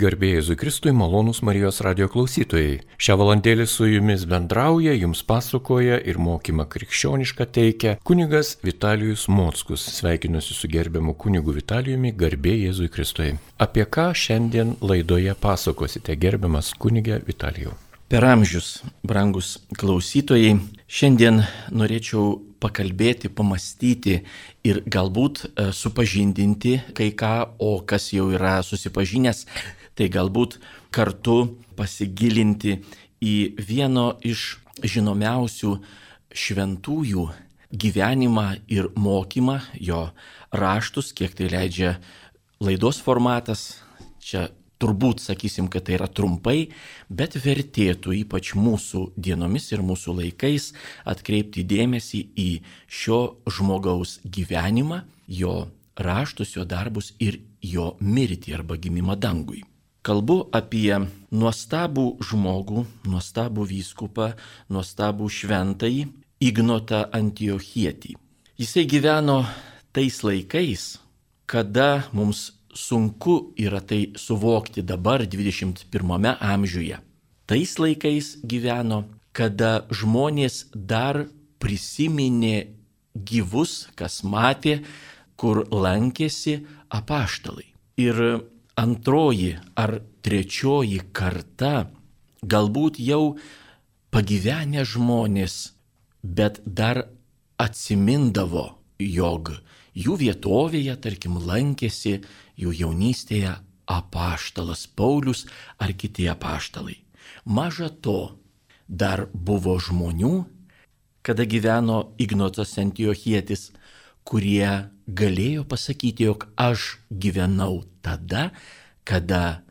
Garbėjai Jėzui Kristui, malonūs Marijos radio klausytojai. Šią valandėlį su jumis bendrauja, jums pasakoja ir mokymą krikščionišką teikia kunigas Vitalijus Mockus. Sveikinuosi su gerbiamu kunigu Vitalijumi, garbėjai Jėzui Kristui. Apie ką šiandien laidoje pasakosite, gerbiamas kunigė Vitalijų? Per amžius, brangus klausytojai, šiandien norėčiau pakalbėti, pamastyti ir galbūt e, supažindinti kai ką, o kas jau yra susipažinęs, tai galbūt kartu pasigilinti į vieno iš žinomiausių šventųjų gyvenimą ir mokymą, jo raštus, kiek tai leidžia laidos formatas. Čia turbūt sakysim, kad tai yra trumpai, bet vertėtų ypač mūsų dienomis ir mūsų laikais atkreipti dėmesį į šio žmogaus gyvenimą, jo raštus, jo darbus ir jo mirtį arba gimimą dangui. Kalbu apie nuostabų žmogų, nuostabų vyskupą, nuostabų šventąjį Ignotą Antiochietį. Jisai gyveno tais laikais, kada mums sunku yra tai suvokti dabar 21 amžiuje. Tais laikais gyveno, kada žmonės dar prisiminė gyvus, kas matė, kur lankėsi apaštalai. Ir antroji ar trečioji karta galbūt jau pagyvenę žmonės, bet dar atsimindavo, jog jų vietovėje, tarkim, lankėsi jų jaunystėje apaštalas Paulius ar kiti apaštalai. Maža to, dar buvo žmonių, kada gyveno Ignotas Antiochietis, kurie galėjo pasakyti, jog aš gyvenau tada, kada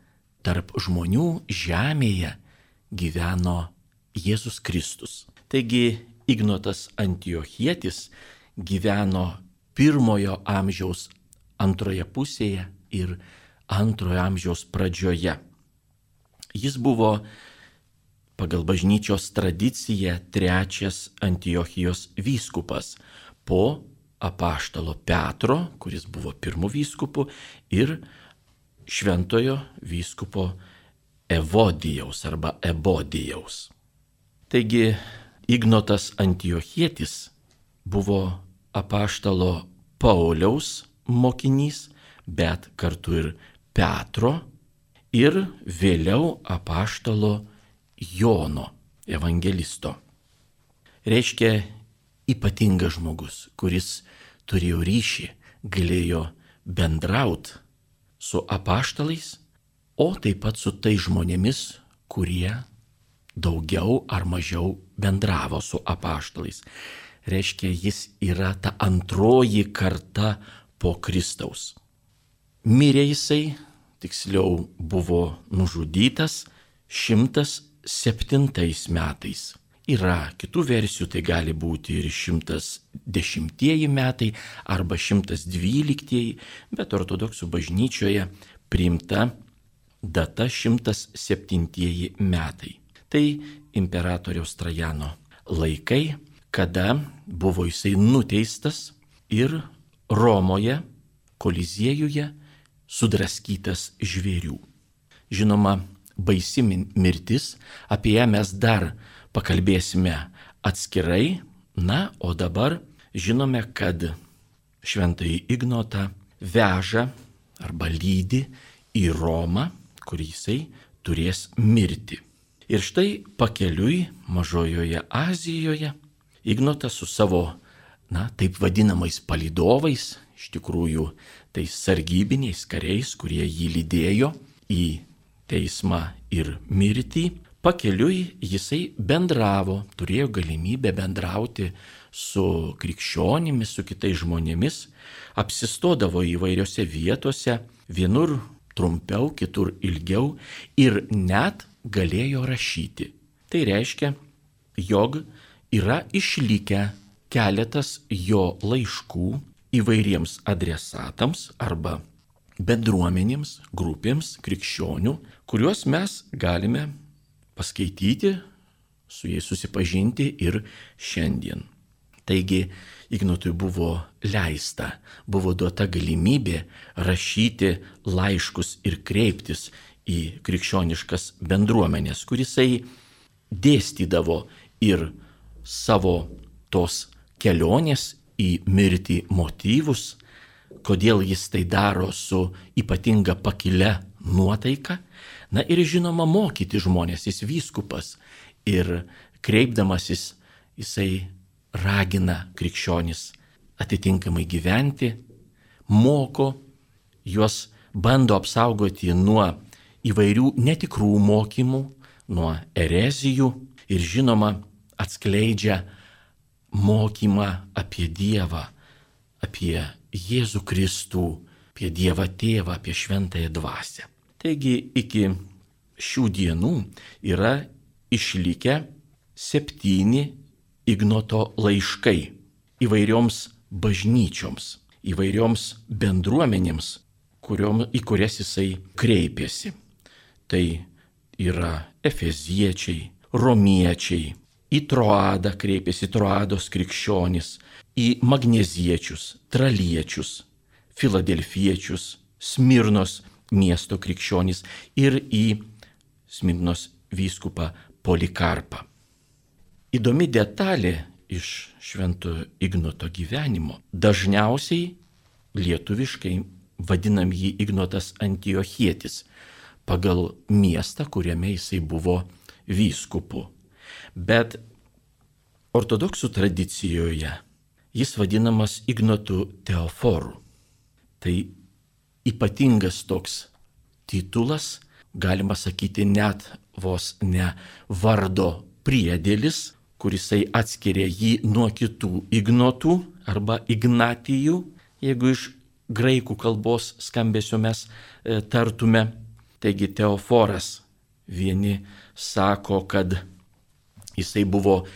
tarp žmonių žemėje gyveno Jėzus Kristus. Taigi Ignotas Antiochietis gyveno pirmojo amžiaus antroje pusėje ir antrojo amžiaus pradžioje. Jis buvo pagal bažnyčios tradiciją trečias Antiochijos vyskupas po apaštalo Petro, kuris buvo pirmų vyskupų, ir šventojo vyskupo Evodijaus arba Ebodijaus. Taigi Ignotas Antiochietis buvo apaštalo Pauliaus mokinys, bet kartu ir Petro ir vėliau apaštalo Jono evangelisto. Reiškia ypatingas žmogus, kuris turėjo ryšį, galėjo bendraut su apaštalais, o taip pat su tai žmonėmis, kurie daugiau ar mažiau bendravo su apaštalais. Reiškia, jis yra ta antroji karta po Kristaus. Mirė jisai, tiksliau buvo nužudytas 107 metais. Yra kitų versijų, tai gali būti ir 110 metai arba 112, bet ortodoksų bažnyčioje priimta data 107 metai. Tai imperatoriaus Trajano laikai, kada buvo jisai nuteistas ir Romoje, koliziejuje sudraskytas žvėrių. Žinoma, baisi mirtis, apie ją mes dar pakalbėsime atskirai. Na, o dabar žinome, kad šventąjį Ignotą veža arba lydi į Romą, kur jisai turės mirti. Ir štai pakeliui Mažojoje Azijoje Ignotas su savo, na, taip vadinamais palidovais, iš tikrųjų tais sargybiniais kariais, kurie jį lydėjo į teismą ir mirtį, Pakeliui jisai bendravo, turėjo galimybę bendrauti su krikščionimis, su kitais žmonėmis, apsistodavo įvairiose vietose, vienur trumpiau, kitur ilgiau ir net galėjo rašyti. Tai reiškia, jog yra išlikę keletas jo laiškų įvairiems adresatams arba bendruomenėms, grupėms krikščionių, kuriuos mes galime paskaityti, su jais susipažinti ir šiandien. Taigi Ignotui buvo leista, buvo duota galimybė rašyti laiškus ir kreiptis į krikščioniškas bendruomenės, kurisai dėstydavo ir savo tos kelionės į mirtį motyvus, kodėl jis tai daro su ypatinga pakile nuotaika. Na ir žinoma, mokyti žmonės, jis vyskupas ir kreipdamasis jisai ragina krikščionis atitinkamai gyventi, moko, juos bando apsaugoti nuo įvairių netikrų mokymų, nuo erezijų ir žinoma atskleidžia mokymą apie Dievą, apie Jėzų Kristų, apie Dievą Tėvą, apie Šventąją Dvasę. Taigi iki šių dienų yra išlikę septyni Ignoto laiškai įvairioms bažnyčioms, įvairioms bendruomenėms, kuriom, į kurias jisai kreipėsi. Tai yra efeziečiai, romiečiai, į Troadą kreipėsi Troados krikščionis, į magneziečius, traliečius, filadelfiečius, Smirnos miesto krikščionis ir į Smirnos vyskupą Polikarpą. Įdomi detalė iš Švento Ignoto gyvenimo. Dažniausiai lietuviškai vadinam jį Ignotas Antiochietis pagal miestą, kuriame jisai buvo vyskupu. Bet ortodoksų tradicijoje jis vadinamas Ignotu Teoforu. Tai ypatingas toks titulas, galima sakyti net vos ne vardo priedėlis, kurisai atskiria jį nuo kitų ignotų arba ignatijų, jeigu iš graikų kalbos skambesio mes e, tartume. Taigi Teoforas vieni sako, kad jisai buvo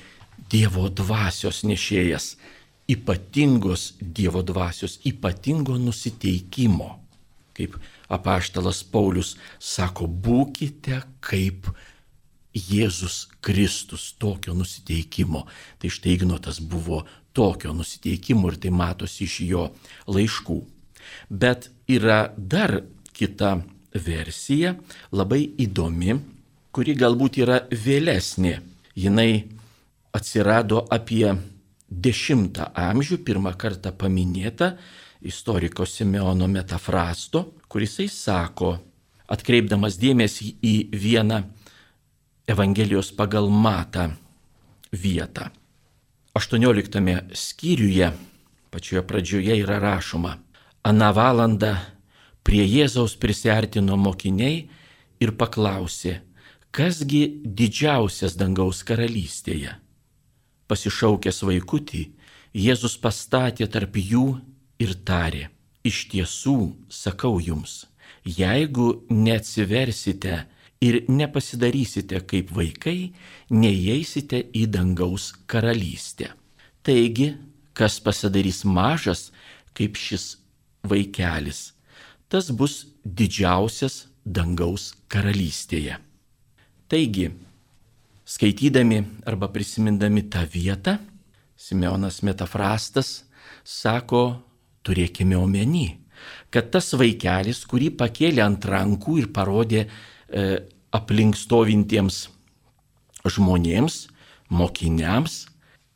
Dievo dvasios nešėjas, ypatingos Dievo dvasios, ypatingo nusiteikimo. Kaip apaštalas Paulius sako, būkite kaip Jėzus Kristus tokio nusiteikimo. Tai štai Ignotas buvo tokio nusiteikimo ir tai matosi iš jo laiškų. Bet yra dar kita versija, labai įdomi, kuri galbūt yra vėlesnė. Jinai atsirado apie 10 amžių, pirmą kartą paminėta istoriko Simeono metafrasto, kurisai sako, atkreipdamas dėmesį į vieną Evangelijos pagal matą vietą. 18 skyriuje, pačioje pradžioje yra rašoma, Ana valanda prie Jėzaus prisartino mokiniai ir paklausė, kasgi didžiausias dangaus karalystėje. Pasišaukęs vaikutį, Jėzus pastatė tarp jų ir tarė, iš tiesų sakau jums, jeigu neatsiversite ir nepasidarysite kaip vaikai, neįeisite į dangaus karalystę. Taigi, kas pasidarys mažas kaip šis vaikelis, tas bus didžiausias dangaus karalystėje. Taigi, skaitydami arba prisimindami tą vietą, Simeonas metafrastas sako, turėkime omeny, kad tas vaikelis, kurį pakėlė ant rankų ir parodė e, aplink stovintiems žmonėms, mokiniams,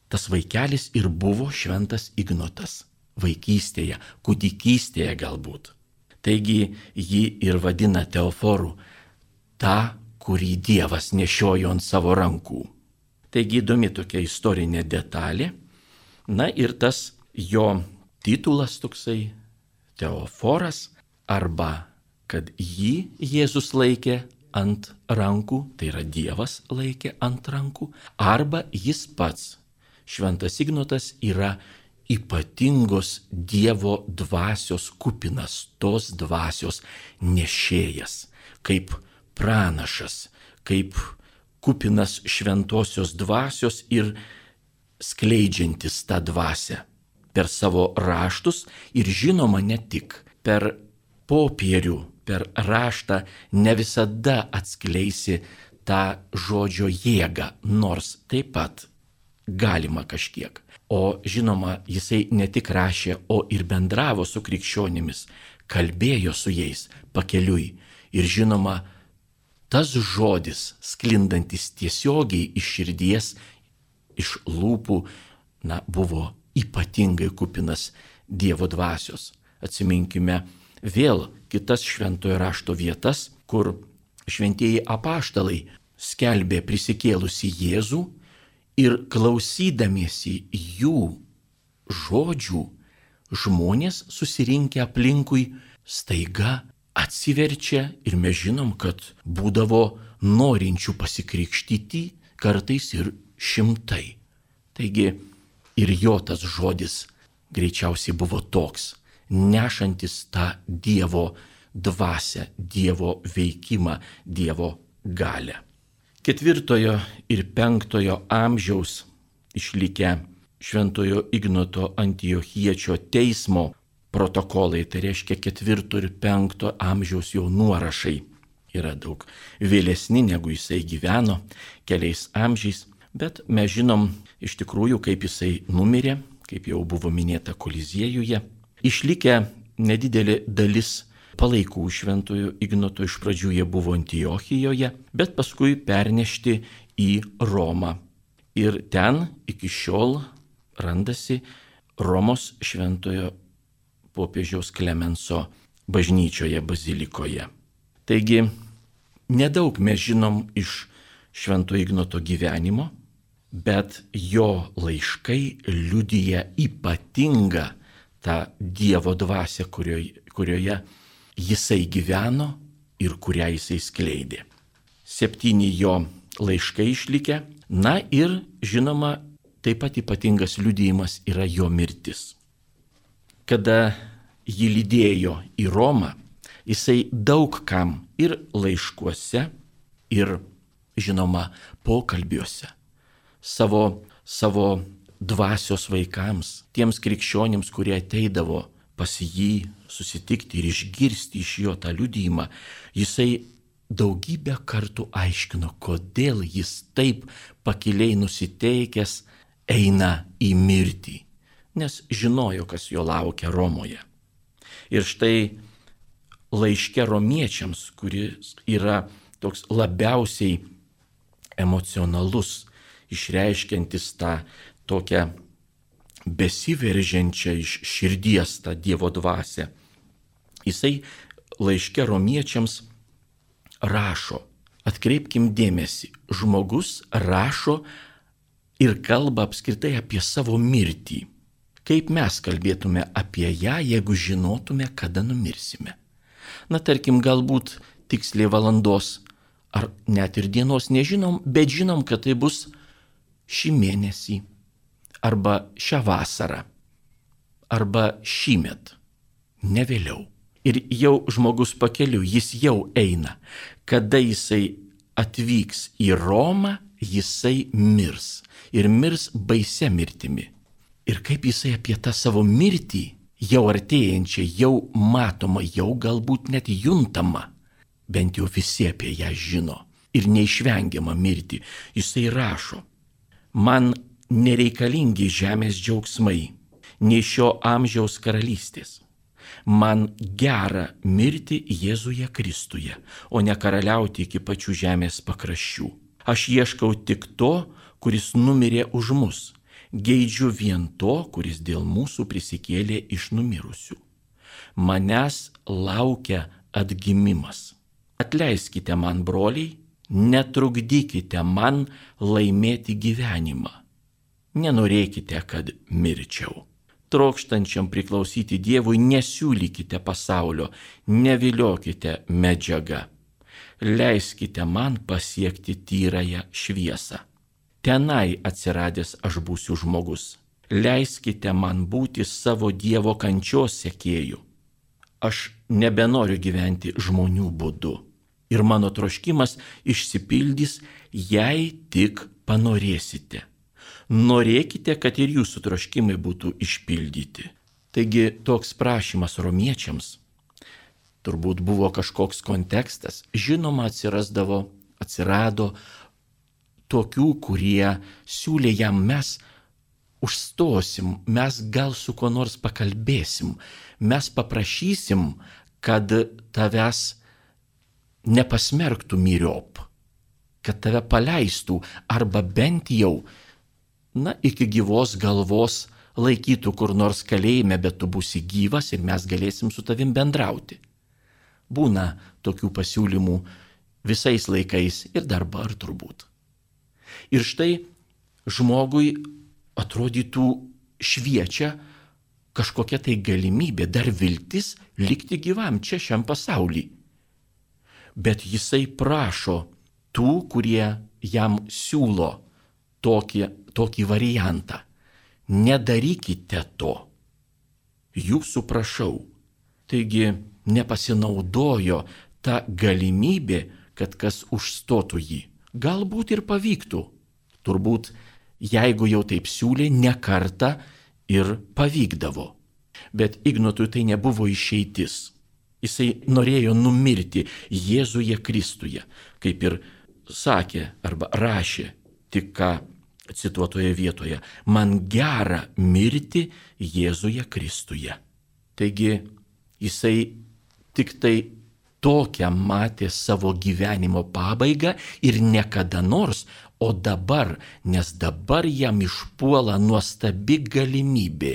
tas vaikelis ir buvo šventas Ignotas. Vaikystėje, kūdikystėje galbūt. Taigi jį ir vadina Teoforu, tą, kurį Dievas nešiojo ant savo rankų. Taigi įdomi tokia istorinė detalė. Na ir tas jo titulas toksai Teoforas arba kad jį Jėzus laikė ant rankų, tai yra Dievas laikė ant rankų, arba jis pats, šventas Ignotas, yra ypatingos Dievo dvasios kupinas, tos dvasios nešėjas, kaip pranašas, kaip kupinas šventosios dvasios ir skleidžiantis tą dvasę per savo raštus ir žinoma ne tik per popierių per raštą ne visada atskleisi tą žodžio jėgą, nors taip pat galima kažkiek. O žinoma, jisai ne tik rašė, o ir bendravo su krikščionimis, kalbėjo su jais pakeliui. Ir žinoma, tas žodis, sklindantis tiesiogiai iš širdies, iš lūpų, na, buvo ypatingai kupinas Dievo dvasios. Atsiminkime vėl kitas šventojo rašto vietas, kur šventieji apaštalai skelbė prisikėlusi Jėzų ir klausydamiesi jų žodžių, žmonės susirinkę aplinkui staiga atsiverčia ir mes žinom, kad būdavo norinčių pasikrikštyti kartais ir šimtai. Taigi ir jo tas žodis greičiausiai buvo toks, nešantis tą Dievo dvasę, Dievo veikimą, Dievo galę. Ketvirtojo ir penktojo amžiaus išlikę Šventojo Ignoto Antiochiečio teismo protokolai, tai reiškia ketvirto ir penkto amžiaus jau nuorašai. Yra daug vėlesni negu jisai gyveno keliais amžiais, bet mes žinom iš tikrųjų, kaip jisai numirė, kaip jau buvo minėta koliziejuje. Išlikę nedidelė dalis palaikų šventojo Ignoto iš pradžių jie buvo Antiochijoje, bet paskui pernešti į Romą. Ir ten iki šiol randasi Romos šventojo popiežiaus Klemenso bažnyčioje bazilikoje. Taigi, nedaug mes žinom iš Švento Ignoto gyvenimo, bet jo laiškai liudyja ypatingą tą Dievo dvasę, kurioje, kurioje jisai gyveno ir kurią jisai skleidė. Septyni jo laiškai išlikę, na ir žinoma, taip pat ypatingas liudijimas yra jo mirtis. Kada jį lydėjo į Romą, jisai daug kam ir laiškuose, ir žinoma pokalbiuose savo, savo dvasios vaikams, tiems krikščionims, kurie ateidavo pas jį susitikti ir išgirsti iš jo tą liudijimą, jisai daugybę kartų aiškino, kodėl jis taip pakiliai nusiteikęs eina į mirtį, nes žinojo, kas jo laukia Romoje. Ir štai laiške romiečiams, kuris yra toks labiausiai emocionalus, išreiškiantis tą tokią besiveržiančią iš širdies tą Dievo dvasę. Jisai laiške romiečiams rašo, atkreipkim dėmesį, žmogus rašo ir kalba apskritai apie savo mirtį. Kaip mes kalbėtume apie ją, jeigu žinotume, kada numirsime? Na, tarkim, galbūt tiksliai valandos ar net ir dienos nežinom, bet žinom, kad tai bus šį mėnesį, arba šią vasarą, arba šį met, ne vėliau. Ir jau žmogus pakeliu, jis jau eina. Kada jisai atvyks į Romą, jisai mirs. Ir mirs baise mirtimi ir kaip jisai apie tą savo mirtį, jau artėjančią, jau matomą, jau galbūt net juntama, bent jau visi apie ją žino ir neišvengiamą mirtį, jisai rašo, man nereikalingi žemės džiaugsmai, nei šio amžiaus karalystės. Man gera mirti Jėzuje Kristuje, o ne karaliauti iki pačių žemės pakraščių. Aš ieškau tik to, kuris numirė už mus geidžiu vien to, kuris dėl mūsų prisikėlė iš numirusių. Manęs laukia atgimimas. Atleiskite man, broliai, netrukdykite man laimėti gyvenimą. Nenorėkite, kad mirčiau. Trokštančiam priklausyti Dievui nesiūlykite pasaulio, neviliokite medžiagą. Leiskite man pasiekti tyrąją šviesą tenai atsiradęs aš būsiu žmogus. Leiskite man būti savo Dievo kančios sekėjų. Aš nebenoriu gyventi žmonių būdu. Ir mano troškimas išsipildys, jei tik panorėsite. Norėkite, kad ir jūsų troškimai būtų išpildyti. Taigi toks prašymas romiečiams turbūt buvo kažkoks kontekstas. Žinoma, atsirasdavo, atsirado tokių, kurie siūlė jam mes užstosim, mes gal su kuo nors pakalbėsim, mes paprašysim, kad tavęs nepasmerktų myriop, kad tave paleistų arba bent jau, na, iki gyvos galvos laikytų kur nors kalėjime, bet tu būsi gyvas ir mes galėsim su tavim bendrauti. Būna tokių pasiūlymų visais laikais ir dabar turbūt. Ir štai žmogui atrodytų šviečia kažkokia tai galimybė, dar viltis likti gyvam čia šiam pasaulyje. Bet jisai prašo tų, kurie jam siūlo tokį, tokį variantą. Nedarykite to. Jūsų prašau. Taigi nepasinaudojo tą galimybę, kad kas užstotų jį. Galbūt ir pavyktų. Turbūt jeigu jau taip siūlė, ne kartą ir pavykdavo. Bet Ignotui tai nebuvo išeitis. Jisai norėjo numirti Jėzuje Kristuje, kaip ir sakė arba rašė tik ką cituotoje vietoje. Man gera mirti Jėzuje Kristuje. Taigi jisai tik tai tokią matė savo gyvenimo pabaigą ir niekada nors, O dabar, nes dabar jam išpuola nuostabi galimybė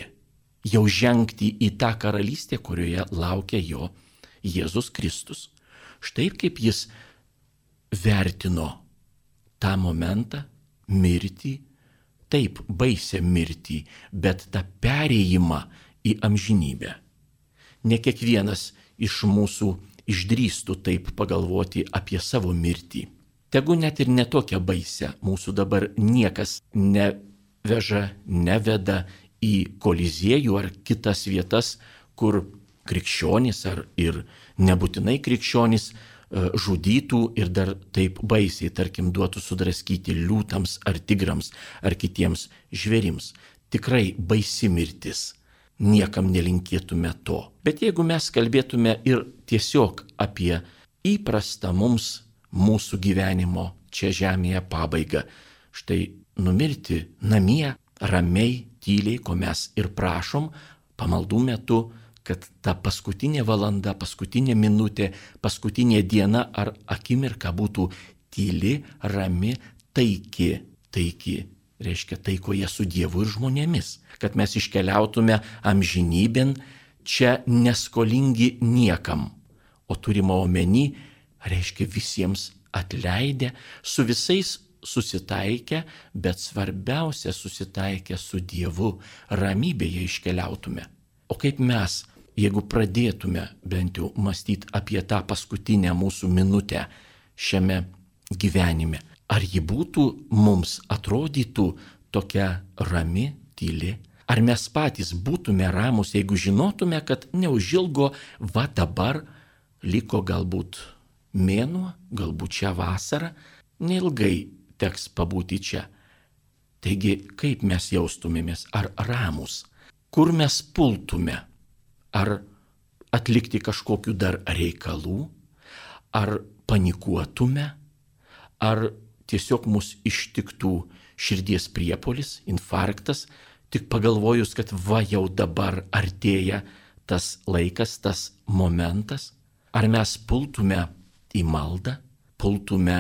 jau žengti į tą karalystę, kurioje laukia jo Jėzus Kristus. Štai kaip jis vertino tą momentą, mirtį, taip baisę mirtį, bet tą perėjimą į amžinybę. Ne kiekvienas iš mūsų išdrįstų taip pagalvoti apie savo mirtį. Tegu net ir netokia baise, mūsų dabar niekas neveža, neveda į koliziejų ar kitas vietas, kur krikščionys ar ir nebūtinai krikščionys e, žudytų ir dar taip baisiai, tarkim, duotų sudraskyti liūtams ar tigrams ar kitiems žvėrims. Tikrai baisi mirtis. Niekam nelinkėtume to. Bet jeigu mes kalbėtume ir tiesiog apie įprastą mums mūsų gyvenimo čia žemėje pabaigą. Štai numirti namie, ramiai, tyliai, ko mes ir prašom pamaldų metu, kad ta paskutinė valanda, paskutinė minutė, paskutinė diena ar akimirka būtų tyli, rami, taiki, taiki, reiškia taikoje su Dievu ir žmonėmis, kad mes iškeliautume amžinybėn čia neskolingi niekam, o turime omeny reiškia visiems atleidę, su visais susitaikę, bet svarbiausia susitaikę su Dievu, ramybėje iškeliautume. O kaip mes, jeigu pradėtume bent jau mąstyti apie tą paskutinę mūsų minutę šiame gyvenime, ar ji būtų mums atrodytų tokia rami, tyli, ar mes patys būtume ramus, jeigu žinotume, kad neužilgo va dabar liko galbūt mėnuo, galbūt šią vasarą, neilgai teks pabūti čia. Taigi, kaip mes jaustumėmės, ar ramus, kur mes pultume, ar atlikti kažkokiu dar reikalų, ar panikuotume, ar tiesiog mus ištiktų širdies priepolis, infarktas, tik pagalvojus, kad va jau dabar artėja tas laikas, tas momentas, ar mes pultume į maldą, pultume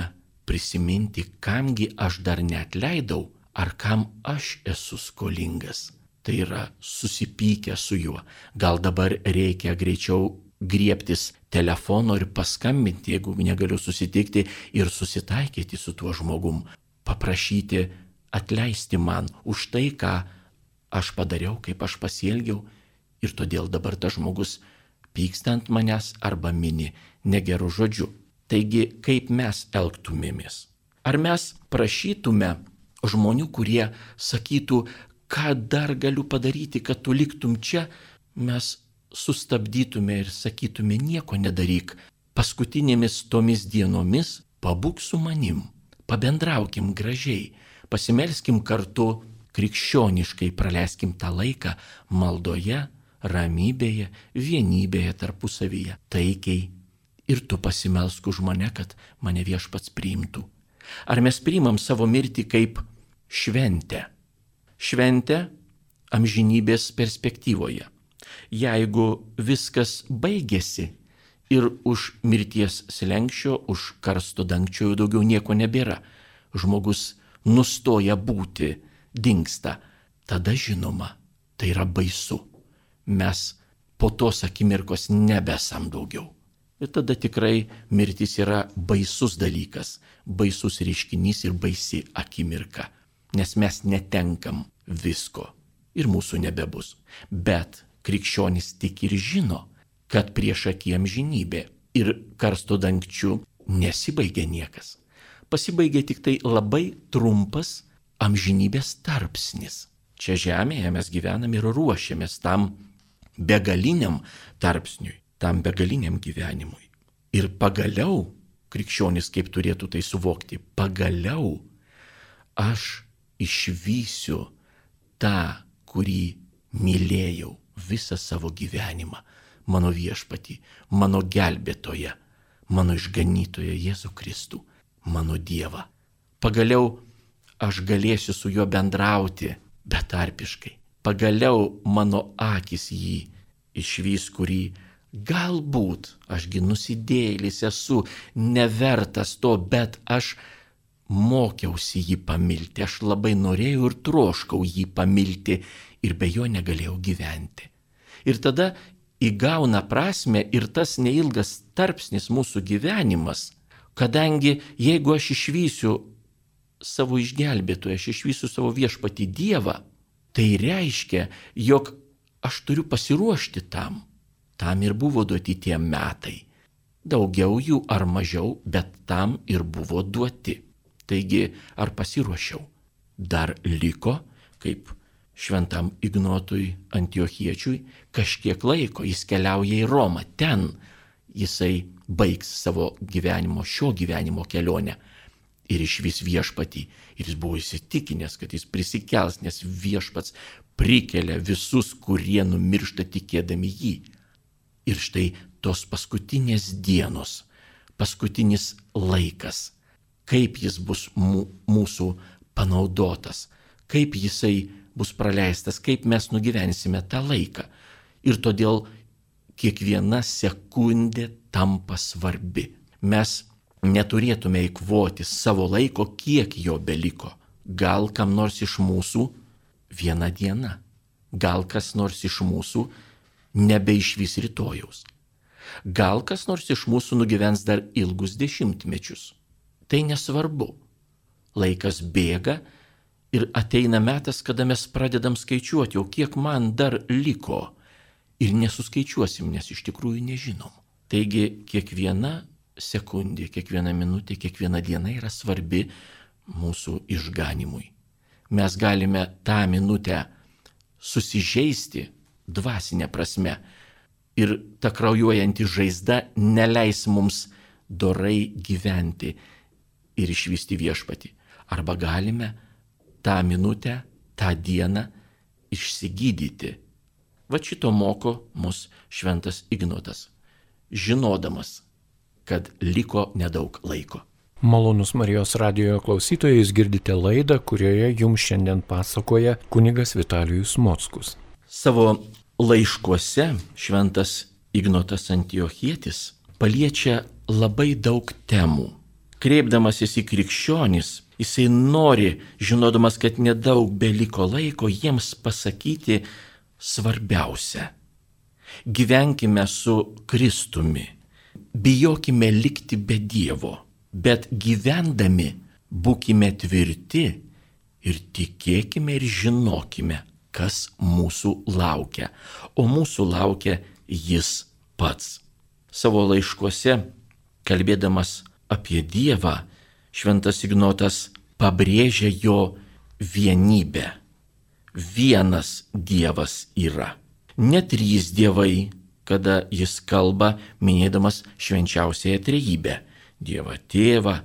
prisiminti, kamgi aš dar neatleidau, ar kam aš esu skolingas. Tai yra susipykę su juo. Gal dabar reikia greičiau griebtis telefono ir paskambinti, jeigu negaliu susitikti ir susitaikyti su tuo žmogum. Paprašyti atleisti man už tai, ką aš padariau, kaip aš pasielgiau. Ir todėl dabar tas žmogus pyksta ant manęs arba mini negerų žodžių. Taigi, kaip mes elgtumėmės? Ar mes prašytume žmonių, kurie sakytų, ką dar galiu padaryti, kad tu liktum čia, mes sustabdytume ir sakytume, nieko nedaryk. Paskutinėmis tomis dienomis pabūk su manim, pabendraukim gražiai, pasimelskim kartu, krikščioniškai praleiskim tą laiką maldoje, ramybėje, vienybėje tarpusavyje, taikiai ir tu pasimelsk už mane, kad mane viešpats priimtų. Ar mes priimam savo mirtį kaip šventę? Šventę amžinybės perspektyvoje. Jeigu viskas baigėsi ir už mirties slengščio, už karsto dangčio jau daugiau nieko nebėra. Žmogus nustoja būti, dinksta. Tada žinoma, tai yra baisu. Mes po tos akimirkos nebesam daugiau. Ir tada tikrai mirtis yra baisus dalykas, baisus reiškinys ir baisi akimirka, nes mes netenkam visko ir mūsų nebebus. Bet krikščionis tik ir žino, kad prieš akiem žinybė ir karsto dangčių nesibaigia niekas. Pasibaigia tik tai labai trumpas amžinybės tarpsnis. Čia žemėje mes gyvenam ir ruošiamės tam begaliniam tarpsniui tam begaliniam gyvenimui. Ir pagaliau, krikščionis kaip turėtų tai suvokti, pagaliau aš išvysiu tą, kurį mylėjau visą savo gyvenimą, mano viešpatį, mano gelbėtoją, mano išganytoją Jėzų Kristų, mano Dievą. Pagaliau aš galėsiu su juo bendrauti betarpiškai. Pagaliau mano akis jį išvys, kurį Galbūt ašgi nusidėlis esu, nevertas to, bet aš mokiausi jį pamilti, aš labai norėjau ir troškau jį pamilti ir be jo negalėjau gyventi. Ir tada įgauna prasme ir tas neilgas tarpsnis mūsų gyvenimas, kadangi jeigu aš išvysiu savo išgelbėtoją, aš išvysiu savo viešpati Dievą, tai reiškia, jog aš turiu pasiruošti tam Tam ir buvo duoti tie metai. Daugiau jų ar mažiau, bet tam ir buvo duoti. Taigi, ar pasiruošiau? Dar liko, kaip šventam Ignotui Antiochiečiui, kažkiek laiko jis keliauja į Romą. Ten jisai baigs savo gyvenimo, šio gyvenimo kelionę ir išvis viešpatį. Ir jis buvo įsitikinęs, kad jis prisikels, nes viešpats prikelia visus, kurie numiršta tikėdami jį. Ir štai tos paskutinės dienos, paskutinis laikas, kaip jis bus mūsų panaudotas, kaip jisai bus praleistas, kaip mes nugyvensime tą laiką. Ir todėl kiekviena sekundė tampa svarbi. Mes neturėtume įkvoti savo laiko, kiek jo beliko. Gal kam nors iš mūsų viena diena, gal kas nors iš mūsų nebeišvis rytojaus. Gal kas nors iš mūsų nugyvens dar ilgus dešimtmečius. Tai nesvarbu. Laikas bėga ir ateina metas, kada mes pradedam skaičiuoti, o kiek man dar liko. Ir nesuskaičiuosim, nes iš tikrųjų nežinom. Taigi kiekviena sekundė, kiekviena minutė, kiekviena diena yra svarbi mūsų išganimui. Mes galime tą minutę susižeisti, dvasinė prasme. Ir ta kraujuojanti žaizda neleis mums dorai gyventi ir išvysti viešpati. Arba galime tą minutę, tą dieną išsigydyti. Va šito moko mus šventas Ignotas, žinodamas, kad liko nedaug laiko. Malonus Marijos radijoje klausytojai, jūs girdite laidą, kurioje jums šiandien pasakoja kunigas Vitalijus Mockus. Savo laiškuose šventas Ignotas Antiochietis paliečia labai daug temų. Kreipdamasis į krikščionis, jisai nori, žinodamas, kad nedaug beliko laiko, jiems pasakyti svarbiausia. Gyvenkime su Kristumi, bijokime likti be Dievo, bet gyvendami būkime tvirti ir tikėkime ir žinokime, kas mūsų laukia. O mūsų laukia jis pats. Savo laiškuose, kalbėdamas apie Dievą, Šventas Ignotas pabrėžia jo vienybę. Vienas Dievas yra. Ne trys dievai, kada jis kalba minėdamas švenčiausiąją trejybę. Dievą tėvą,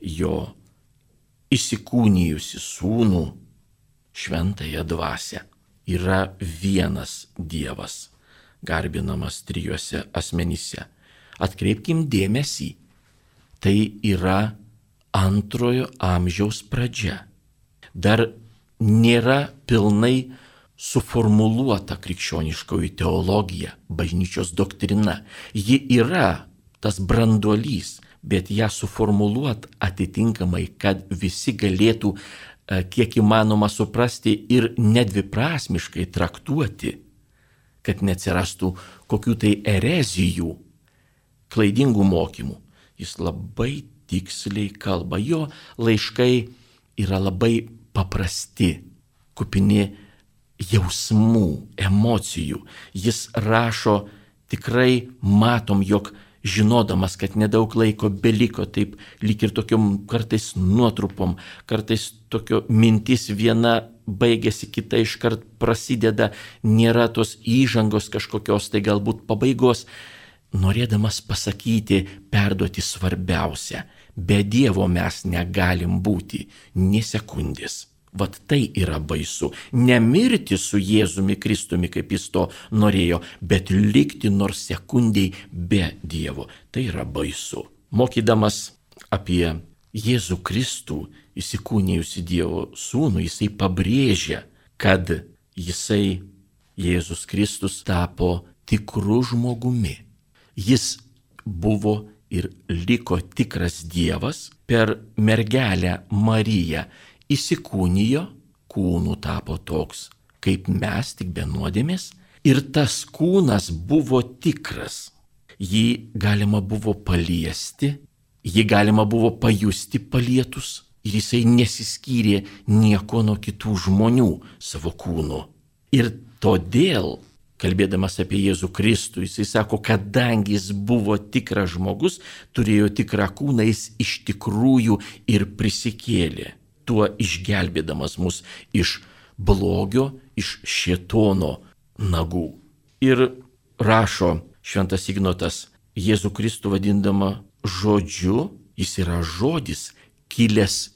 jo įsikūnijusi sūnų, šventąją dvasę yra vienas Dievas, garbinamas trijuose asmenyse. Atkreipkim dėmesį, tai yra antrojo amžiaus pradžia. Dar nėra pilnai suformuluota krikščioniškoji teologija, bažnyčios doktrina. Ji yra tas branduolys, bet ją suformuluot atitinkamai, kad visi galėtų e, kiek įmanoma suprasti ir nedviprasmiškai traktuoti, kad neatsirastų kokių tai erezijų, klaidingų mokymų. Jis labai tiksliai kalba. Jo laiškai yra labai paprasti, kupini jausmų, emocijų. Jis rašo tikrai matom, jog žinodamas, kad nedaug laiko beliko, taip lyg ir tokiom kartais nuotrupom, kartais tokio mintis viena baigėsi, kita iškart prasideda, nėra tos įžangos kažkokios, tai galbūt pabaigos, norėdamas pasakyti, perduoti svarbiausia. Be Dievo mes negalim būti nie sekundės. Vat tai yra baisu. Nemirti su Jėzumi Kristumi, kaip jis to norėjo, bet likti nors sekundiai be Dievo. Tai yra baisu. Mokydamas apie Jėzų Kristų įsikūnijusi Dievo sūnų, jisai pabrėžia, kad jisai, Jėzus Kristus, tapo tikru žmogumi. Jis buvo ir liko tikras Dievas per mergelę Mariją įsikūnijo, kūnų tapo toks, kaip mes tik be nuodėmės, ir tas kūnas buvo tikras. Jį galima buvo paliesti, jį galima buvo pajusti palietus ir jisai nesiskyrė nieko nuo kitų žmonių savo kūnu. Ir todėl, kalbėdamas apie Jėzų Kristų, jisai sako, kadangi jis buvo tikras žmogus, turėjo tikrą kūną, jis iš tikrųjų ir prisikėlė tuo išgelbėdamas mus iš blogio, iš šietono nagų. Ir rašo šventas Ignotas, Jėzų Kristų vadindama žodžiu, jis yra žodis kilęs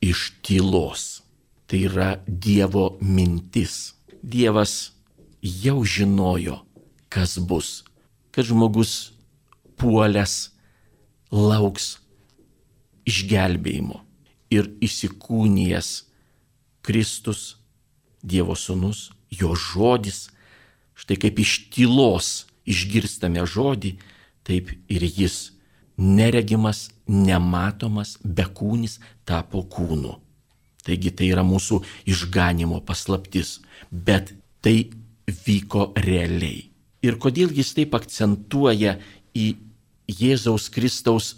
iš tylos. Tai yra Dievo mintis. Dievas jau žinojo, kas bus, kad žmogus puolęs lauks išgelbėjimo ir įsikūnijęs Kristus, Dievo sūnus, jo žodis, štai kaip iš tylos išgirstame žodį, taip ir jis. Neregimas, nematomas, bekūnis tapo kūnu. Taigi tai yra mūsų išganimo paslaptis, bet tai vyko realiai. Ir kodėl jis taip akcentuoja į Jėzaus Kristaus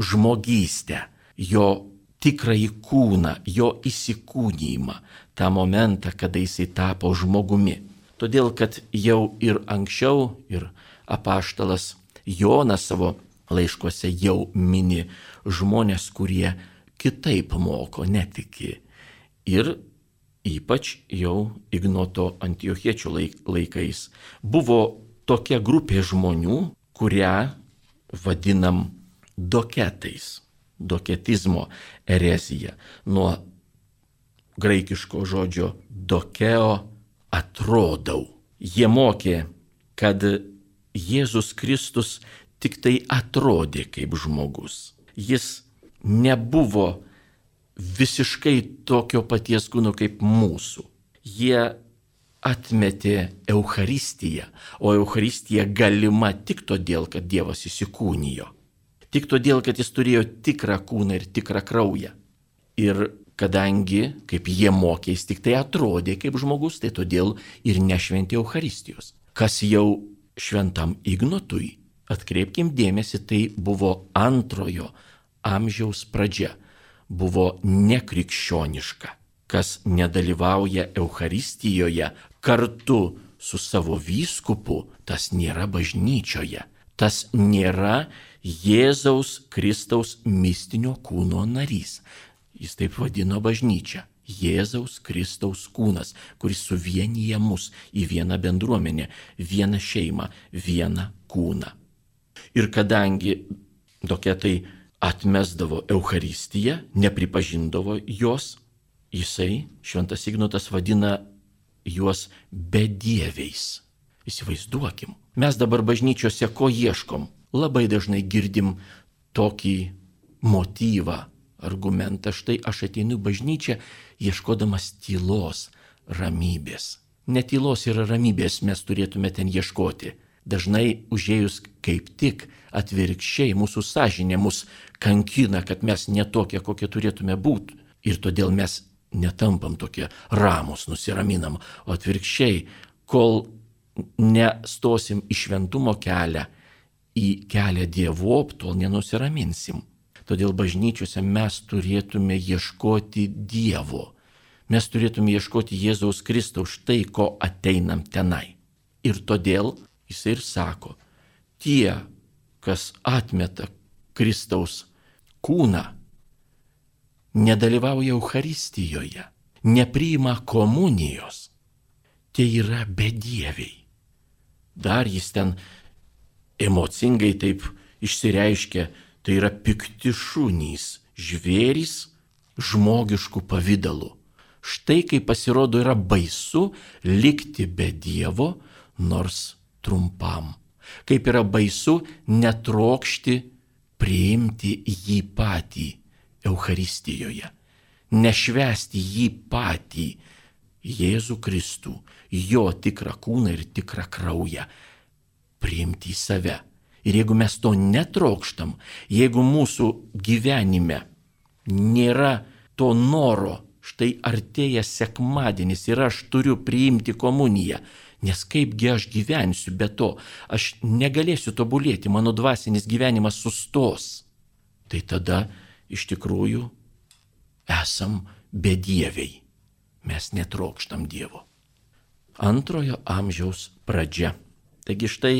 žmogystę, jo tikrąjį kūną, jo įsikūnymą, tą momentą, kada jisai tapo žmogumi. Todėl, kad jau ir anksčiau, ir apaštalas Jonas savo laiškuose jau mini žmonės, kurie kitaip moko, netiki. Ir ypač jau Ignoto Antiochiečių laikais buvo tokia grupė žmonių, kurią vadinam doketais doketizmo erezija. Nuo graikiško žodžio dokeo atrodau. Jie mokė, kad Jėzus Kristus tik tai atrodė kaip žmogus. Jis nebuvo visiškai tokio paties kūno kaip mūsų. Jie atmetė Euharistiją, o Euharistija galima tik todėl, kad Dievas įsikūnijo tik todėl, kad jis turėjo tikrą kūną ir tikrą kraują. Ir kadangi, kaip jie mokė, jis tik tai atrodė kaip žmogus, tai todėl ir nešventė Euharistijos. Kas jau šventam Ignotui, atkreipkim dėmesį, tai buvo antrojo amžiaus pradžia, buvo nekrikščioniška. Kas nedalyvauja Euharistijoje kartu su savo vyskupu, tas nėra bažnyčioje, tas nėra Jėzaus Kristaus mistinio kūno narys. Jis taip vadino bažnyčią. Jėzaus Kristaus kūnas, kuris suvienyje mus į vieną bendruomenę, vieną šeimą, vieną kūną. Ir kadangi doketai atmesdavo Euharistiją, nepripažindavo jos, jisai, šventas Ignotas, vadina juos bedieviais. Įsivaizduokim, mes dabar bažnyčiose ko ieškom? labai dažnai girdim tokį motyvą, argumentą, štai aš ateinu bažnyčią ieškodamas tylos, ramybės. netylos ir ramybės mes turėtume ten ieškoti. Dažnai užėjus kaip tik atvirkščiai mūsų sąžinė mus kankina, kad mes netokie, kokie turėtume būti. Ir todėl mes netampam tokie ramus, nusiraminam, o atvirkščiai, kol nestosim į šventumo kelią, į kelią dievop, tol nenusiraminsim. Todėl bažnyčiose mes turėtume ieškoti Dievo. Mes turėtume ieškoti Jėzaus Kristaus štai, ko ateinam tenai. Ir todėl jis ir sako, tie, kas atmeta Kristaus kūną, nedalyvauja Euharistijoje, nepriima komunijos, tie yra bedieviai. Dar jis ten emocingai taip išsireiškia, tai yra pikti šunys, žvėrys žmogiškų pavydalų. Štai kaip pasirodo yra baisu likti be Dievo, nors trumpam. Kaip yra baisu netrokšti priimti jį patį Euharistijoje, nešvesti jį patį, Jėzų Kristų, jo tikrą kūną ir tikrą kraują, priimti į save. Ir jeigu mes to netrokštam, jeigu mūsų gyvenime nėra to noro, štai artėja sekmadienis ir aš turiu priimti komuniją, nes kaipgi aš gyvensiu be to, aš negalėsiu tobulėti, mano dvasinis gyvenimas sustos. Tai tada iš tikrųjų esam bedieviai, mes netrokštam Dievo. Antrojo amžiaus pradžia. Taigi štai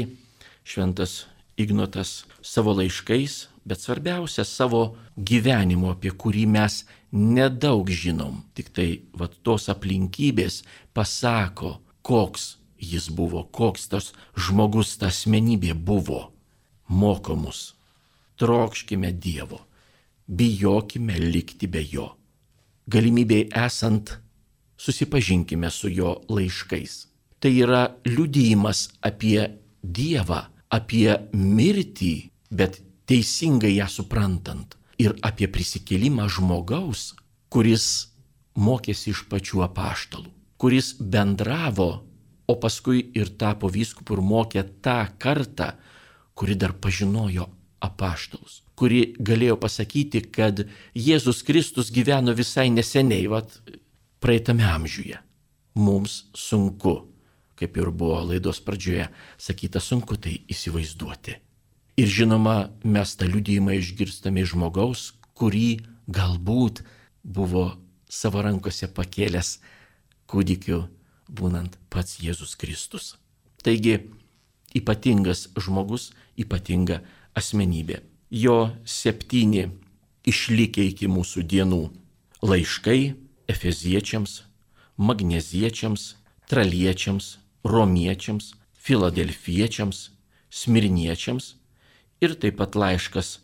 šventas Ignotas savo laiškais, bet svarbiausia savo gyvenimu, apie kurį mes nedaug žinom. Tik tai vat tos aplinkybės pasako, koks jis buvo, koks tas žmogus, ta asmenybė buvo. Mokomus. Trokškime Dievo. Bijokime likti be jo. Galimybėj esant, susipažinkime su jo laiškais. Tai yra liudijimas apie Dievą, apie mirtį, bet teisingai ją suprantant ir apie prisikėlimą žmogaus, kuris mokėsi iš pačių apaštalų, kuris bendravo, o paskui ir tapo vyskupu ir mokė tą kartą, kuri dar pažinojo apaštalus, kuri galėjo pasakyti, kad Jėzus Kristus gyveno visai neseniai, vat praeitame amžiuje. Mums sunku kaip ir buvo laidos pradžioje sakyta, sunku tai įsivaizduoti. Ir žinoma, mes tą liudijimą išgirstame iš žmogaus, kurį galbūt buvo savo rankose pakėlęs kūdikiu, būnant pats Jėzus Kristus. Taigi, ypatingas žmogus, ypatinga asmenybė. Jo septyni išlikę iki mūsų dienų laiškai efeziečiams, magneziečiams, traliečiams, romiečiams, filadelfiečiams, smirniečiams ir taip pat laiškas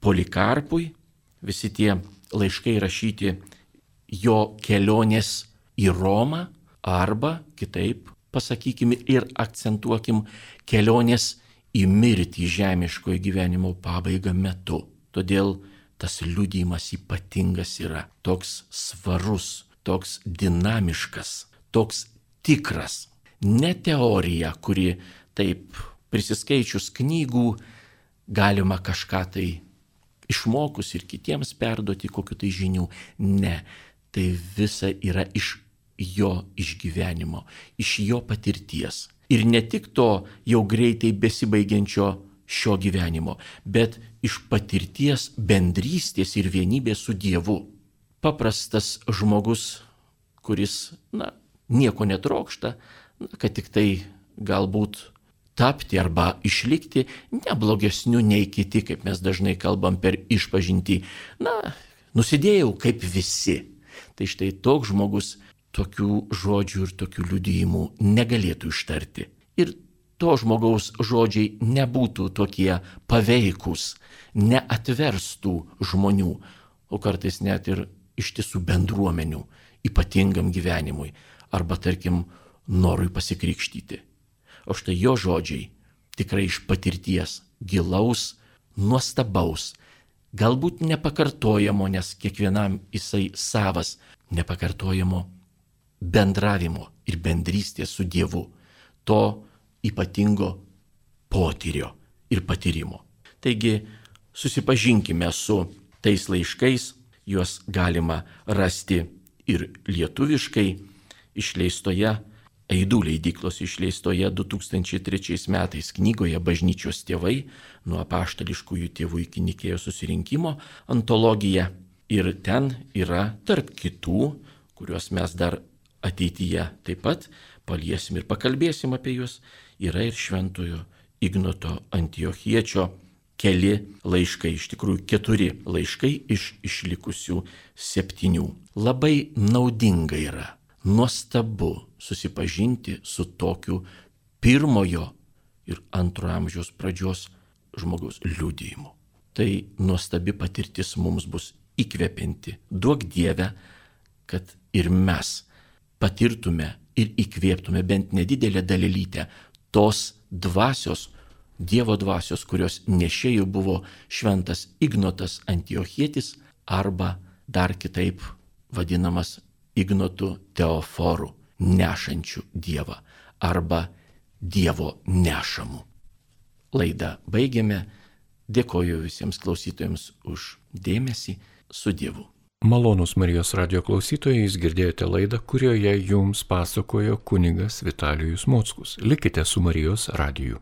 Polikarpui, visi tie laiškai rašyti jo kelionės į Romą arba kitaip pasakykime ir akcentuokim kelionės į mirtį žemiškojo gyvenimo pabaigą metu. Todėl tas liūdėjimas ypatingas yra, toks svarus, toks dinamiškas, toks tikras ne teorija, kuri taip prisiskaičius knygų galima kažką tai išmokus ir kitiems perduoti kokiu tai žinių. Ne, tai visa yra iš jo išgyvenimo, iš jo patirties. Ir ne tik to jau greitai besibaigiančio šio gyvenimo, bet iš patirties bendrystės ir vienybės su Dievu. Paprastas žmogus, kuris, na, nieko netrokšta, kad tik tai galbūt tapti arba išlikti neblogesniu nei kiti, kaip mes dažnai kalbam per išpažinti. Na, nusidėjau kaip visi. Tai štai toks žmogus tokių žodžių ir tokių liudijimų negalėtų ištarti. Ir to žmogaus žodžiai nebūtų tokie paveikus, neatverstų žmonių, o kartais net ir iš tiesų bendruomenių ypatingam gyvenimui. Arba tarkim, norui pasikrikštyti. O štai jo žodžiai tikrai iš patirties gilaus, nuostabaus, galbūt nepakartojamo, nes kiekvienam jisai savas, nepakartojamo bendravimo ir bendrystės su Dievu, to ypatingo potyrio ir patyrimo. Taigi susipažinkime su tais laiškais, juos galima rasti ir lietuviškai išleistoje Eidų leidyklos išleistoje 2003 metais knygoje Bažnyčios tėvai nuo apaštališkųjų tėvų iki Nikėjo susirinkimo antologija. Ir ten yra tarp kitų, kuriuos mes dar ateityje taip pat paliesim ir pakalbėsim apie juos, yra ir šventojo Ignoto Antiochiečio keli laiškai, iš tikrųjų keturi laiškai iš išlikusių septynių. Labai naudinga yra nuostabu susipažinti su tokiu pirmojo ir antrojo amžiaus pradžios žmogaus liūdėjimu. Tai nuostabi patirtis mums bus įkvepianti. Duok Dievę, kad ir mes patirtume ir įkvėptume bent nedidelę dalelytę tos dvasios, Dievo dvasios, kurios nešėjų buvo šventas Ignotas Antiochietis arba dar kitaip vadinamas Ignotu Teoforu, nešančiu Dievą arba Dievo nešamu. Laidą baigiame. Dėkoju visiems klausytojams už dėmesį su Dievu. Malonus Marijos radio klausytojai, jūs girdėjote laidą, kurioje jums pasakojo kunigas Vitalijus Mockus. Likite su Marijos radiju.